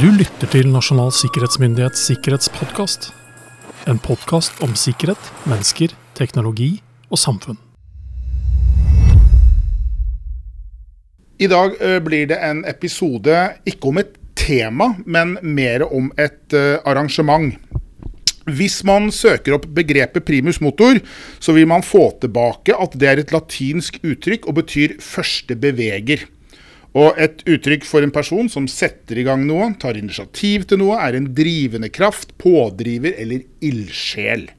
Du lytter til Nasjonal sikkerhetsmyndighets sikkerhetspodkast. En podkast om sikkerhet, mennesker, teknologi og samfunn. I dag eh, blir det en episode ikke om et tema, men mer om et eh, arrangement. Hvis man søker opp begrepet primus motor, så vil man få tilbake at det er et latinsk uttrykk og betyr første beveger. Og et uttrykk for en person som setter i gang noe, tar initiativ til noe, er en drivende kraft, pådriver eller ildsjel.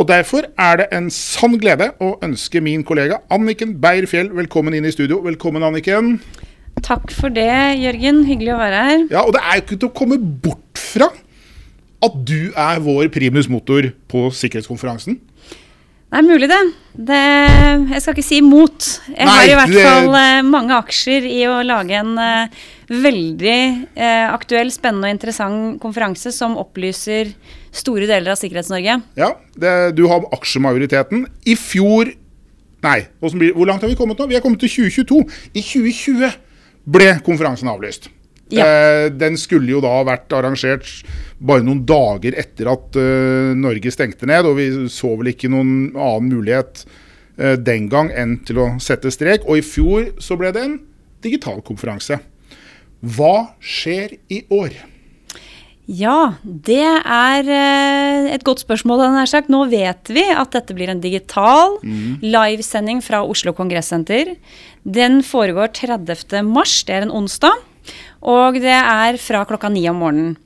Og Derfor er det en sann glede å ønske min kollega Anniken Beyer-Fjell velkommen inn i studio. Velkommen, Anniken. Takk for det, Jørgen. Hyggelig å være her. Ja, og det er jo ikke til å komme bort fra at du er vår primus motor på sikkerhetskonferansen. Det er mulig, det. det. Jeg skal ikke si imot. Jeg Nei, har i hvert det- fall eh, mange aksjer i å lage en uh, veldig uh, aktuell, spennende og interessant konferanse som opplyser store deler av Sikkerhets-Norge. Ja, det, Du har aksjemajoriteten. I fjor Nei, blir, hvor langt har vi kommet nå? Vi er kommet til 2022. I 2020 ble konferansen avlyst. Ja. Eh, den skulle jo da vært arrangert bare noen dager etter at eh, Norge stengte ned, og vi så vel ikke noen annen mulighet eh, den gang enn til å sette strek. Og i fjor så ble det en digital konferanse. Hva skjer i år? Ja, det er et godt spørsmål. Nå vet vi at dette blir en digital livesending fra Oslo Kongressenter. Den foregår 30. mars, det er en onsdag. Og det er fra klokka ni om morgenen.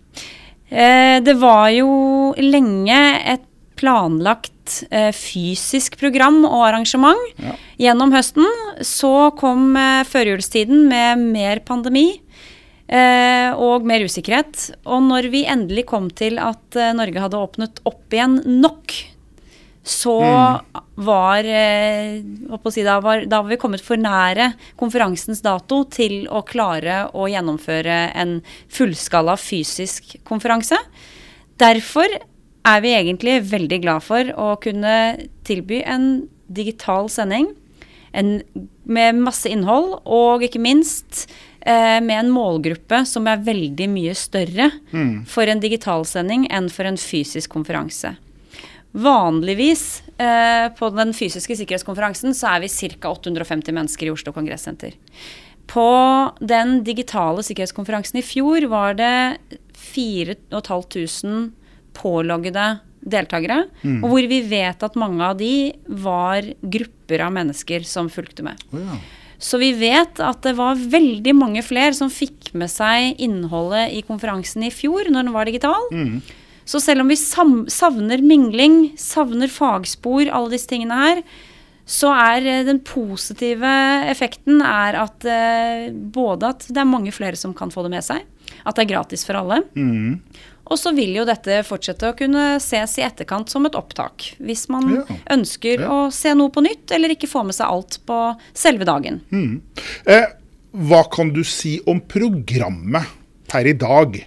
Eh, det var jo lenge et planlagt eh, fysisk program og arrangement Ja. gjennom høsten. Så kom eh, førjulstiden med mer pandemi. Eh, og mer usikkerhet. Og når vi endelig kom til at eh, Norge hadde åpnet opp igjen nok, så var, eh, si, da, var Da var vi kommet for nære konferansens dato til å klare å gjennomføre en fullskala fysisk konferanse. Derfor er vi egentlig veldig glad for å kunne tilby en digital sending en, med masse innhold, og ikke minst eh, med en målgruppe som er veldig mye større for en digitalsending enn for en fysisk konferanse. Vanligvis eh, på den fysiske sikkerhetskonferansen så er vi ca. 850 mennesker i Oslo Kongressenter. På den digitale sikkerhetskonferansen i fjor var det 4500 påloggede deltakere. Og hvor vi vet at mange av de var grupper av mennesker som fulgte med. Oh, ja. Så vi vet at det var veldig mange flere som fikk med seg innholdet i konferansen i fjor, når den var digital. Så selv om vi savner mingling, savner fagspor, alle disse tingene her, så er eh, den positive effekten er at eh, både at det er mange flere som kan få det med seg, at det er gratis for alle. Mm. Og så vil jo dette fortsette å kunne ses i etterkant som et opptak. Hvis man Ja. ønsker Ja. å se noe på nytt, eller ikke få med seg alt på selve dagen. Eh, hva kan du si om programmet per i dag?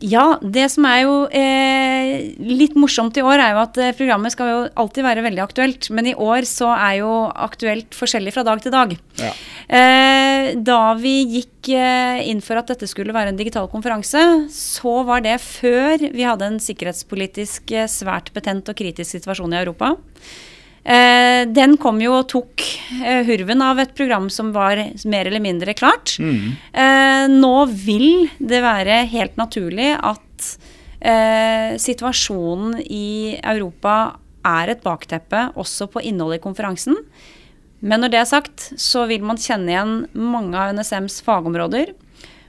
Ja, det som er jo eh, litt morsomt i år, er jo at eh, programmet skal jo alltid være veldig aktuelt. Men i år så er jo aktuelt forskjellig fra dag til dag. Ja. Eh, da vi gikk eh, inn for at dette skulle være en digital konferanse, så var det før vi hadde en sikkerhetspolitisk eh, svært betent og kritisk situasjon i Europa. Eh, den kom jo og tok eh, hurven av et program som var mer eller mindre klart. Eh, nå vil det være helt naturlig at eh, situasjonen i Europa er et bakteppe også på innholdet i konferansen. Men når det er sagt, så vil man kjenne igjen mange av NSMs fagområder.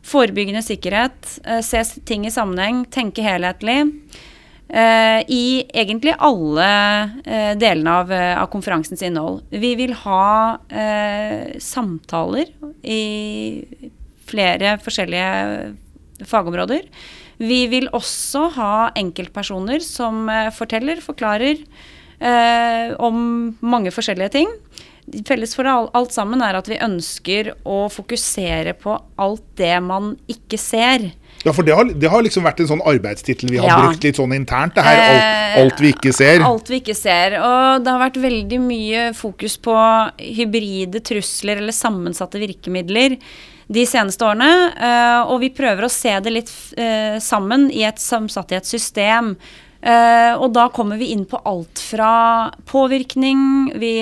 Forebyggende sikkerhet, se ting i sammenheng, tenke helhetlig. Eh, I egentlig alle eh, delene av, eh, av konferansens innhold. Vi vil ha eh, samtaler i flere forskjellige fagområder. Vi vil også ha enkeltpersoner som forteller, forklarer eh, om mange forskjellige ting. Felles for alt sammen er at vi ønsker å fokusere på alt det man ikke ser. Ja, for det har, det har liksom vært en sånn arbeidstittel vi har Ja. brukt litt sånn internt. Det her, alt, Eh, alt vi ikke ser. Alt vi ikke ser. Og det har vært veldig mye fokus på hybride trusler eller sammensatte virkemidler. de seneste årene. eh, og vi prøver å se det litt eh, sammen i et samsatt i et system. Eh, og da kommer vi inn på alt fra påvirkning, vi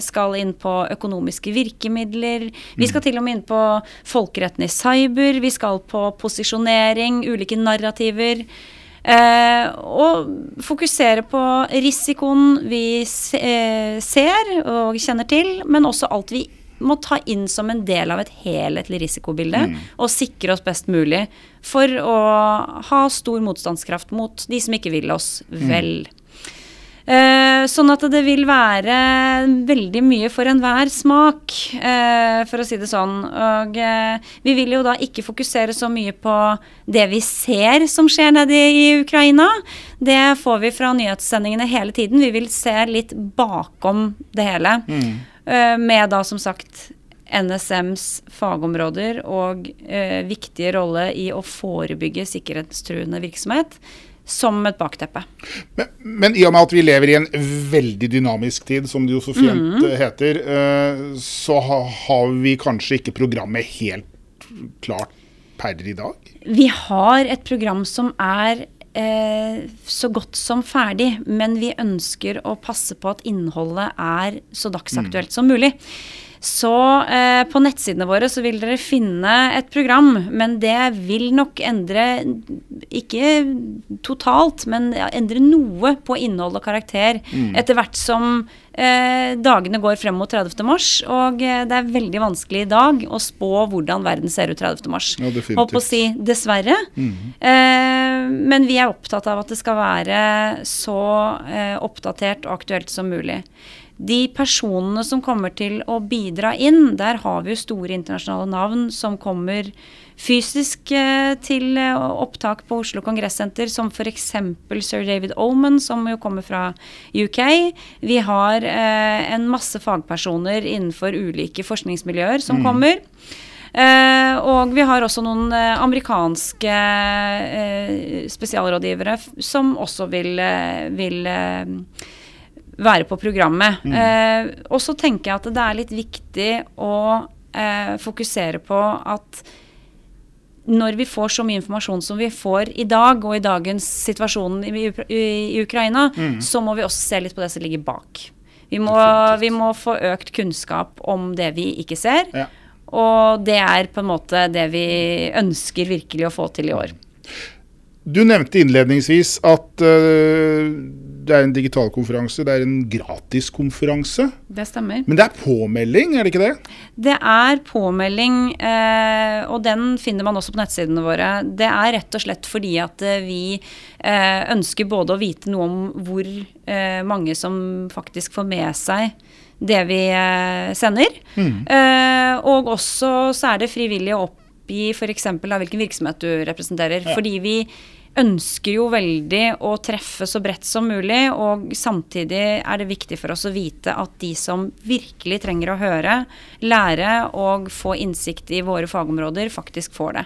skal inn på økonomiske virkemidler, vi skal til og med inn på folkeretten i cyber, vi skal på posisjonering, ulike narrativer. Eh, og fokusere på risikoen vi se, eh, ser og kjenner til, men også alt vi må ta inn som en del av et helhetlig risikobilde, og sikre oss best mulig for å ha stor motstandskraft mot de som ikke vil oss vel. Eh, sånn at det vil være veldig mye for enhver smak, eh, for å si det sånn. Og eh, vi vil jo da ikke fokusere så mye på det vi ser som skjer nede i Ukraina. Det får vi fra nyhetssendingene hele tiden. Vi vil se litt bakom det hele. Eh, med da som sagt NSMs fagområder og eh, viktige rolle i å forebygge sikkerhetstruende virksomhet som et bakteppe. Men, men i og med at vi lever i en veldig dynamisk tid, som det jo så fint mm. heter, eh, så ha, har vi kanskje ikke programmet helt klart per i dag? Vi har et program som er eh, så godt som ferdig, men vi ønsker å passe på at innholdet er så dagsaktuelt som mulig. Så eh, på nettsidene våre så vil dere finne et program, men det vil nok endre ikke totalt, men endre noe på innhold og karakter etter hvert som eh, dagene går frem mot 30. mars. Og eh, det er veldig vanskelig i dag å spå hvordan verden ser ut 30. mars. Ja. Holdt på å si dessverre. Eh, men vi er opptatt av at det skal være så eh, oppdatert og aktuelt som mulig. De personene som kommer til å bidra inn, der har vi jo store internasjonale navn som kommer fysisk eh, til eh, opptak på Oslo Kongressenter, som f.eks. sir David Oman, som jo kommer fra UK. Vi har eh, en masse fagpersoner innenfor ulike forskningsmiljøer som kommer. Eh, og vi har også noen eh, amerikanske eh, spesialrådgivere som også vil, eh, vil eh, være på programmet. Eh, og så tenker jeg at det er litt viktig å eh, fokusere på at når vi får så mye informasjon som vi får i dag, og i dagens situasjon i, i, i Ukraina, så må vi også se litt på det som ligger bak. Vi må, vi må få økt kunnskap om det vi ikke ser. Ja. Og det er på en måte det vi ønsker virkelig å få til i år. Du nevnte innledningsvis at uh, det er en digital konferanse, det er en gratis konferanse. Det stemmer. Men det er påmelding, er det ikke det? Det er påmelding, uh, og den finner man også på nettsidene våre. Det er rett og slett fordi at uh, vi ønsker både å vite noe om hvor mange som faktisk får med seg det vi sender, eh, og også så er det frivillig å oppgi f.eks. hvilken virksomhet du representerer. Ja. Fordi vi ønsker jo veldig å treffe så bredt som mulig, og samtidig er det viktig for oss å vite at de som virkelig trenger å høre, lære og få innsikt i våre fagområder, faktisk får det.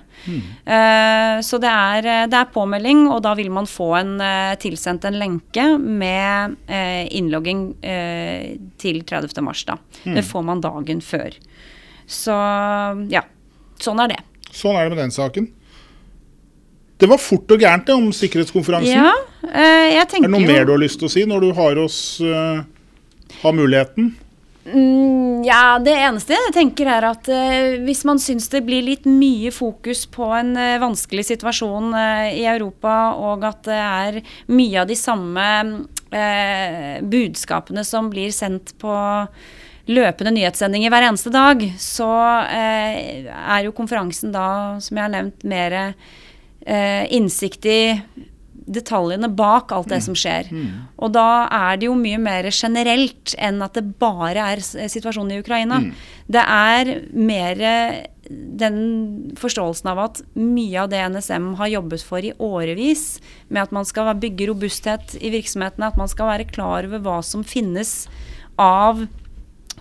Eh, så det er, det er påmelding, og da vil man få en, uh, tilsendt en lenke med uh, innlogging eh, til 30. mars. Da. Det får man dagen før. Så ja, sånn er det. Sånn er det med den saken. Det var fort og gærent det om sikkerhetskonferansen. Ja, eh, jeg er det noe mer du har lyst til å si når du har oss eh, har muligheten? Mm, ja, det eneste jeg tenker er at eh, hvis man syns det blir litt mye fokus på en eh, vanskelig situasjon eh, i Europa, og at det er mye av de samme eh, budskapene som blir sendt på løpende nyhetssendinger hver eneste dag, så eh, er jo konferansen da, som jeg har nevnt, mer eh, innsikt i detaljene bak alt det som skjer. Og da er det jo mye mer generelt enn at det bare er situasjonen i Ukraina. Det er mer den forståelsen av at mye av det NSM har jobbet for i årevis, med at man skal bygge robusthet i virksomhetene, at man skal være klar over hva som finnes av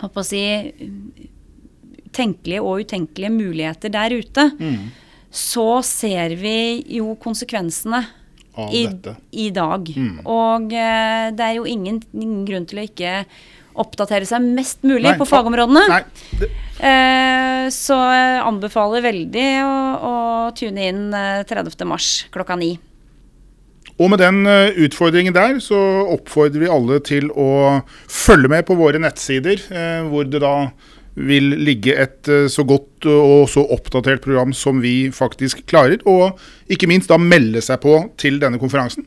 på å si, tenkelige og utenkelige muligheter der ute, så ser vi jo konsekvensene Av i, dette. i dag. Og eh, det er jo ingen, ingen grunn til å ikke oppdatere seg mest mulig Nei, på fagområdene. Nei, Eh, så jeg anbefaler veldig å, å tune inn eh, 30. mars klokka ni. Og med den eh, utfordringen der, så oppfordrer vi alle til å følge med på våre nettsider, eh, hvor det da vil ligge et eh, så godt og så oppdatert program som vi faktisk klarer. Og ikke minst da melde seg på til denne konferansen.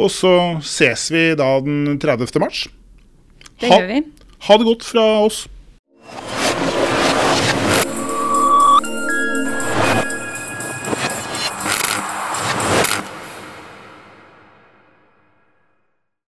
Og så ses vi da den 30. mars. Det Ha- gjør vi. Ha det godt fra oss.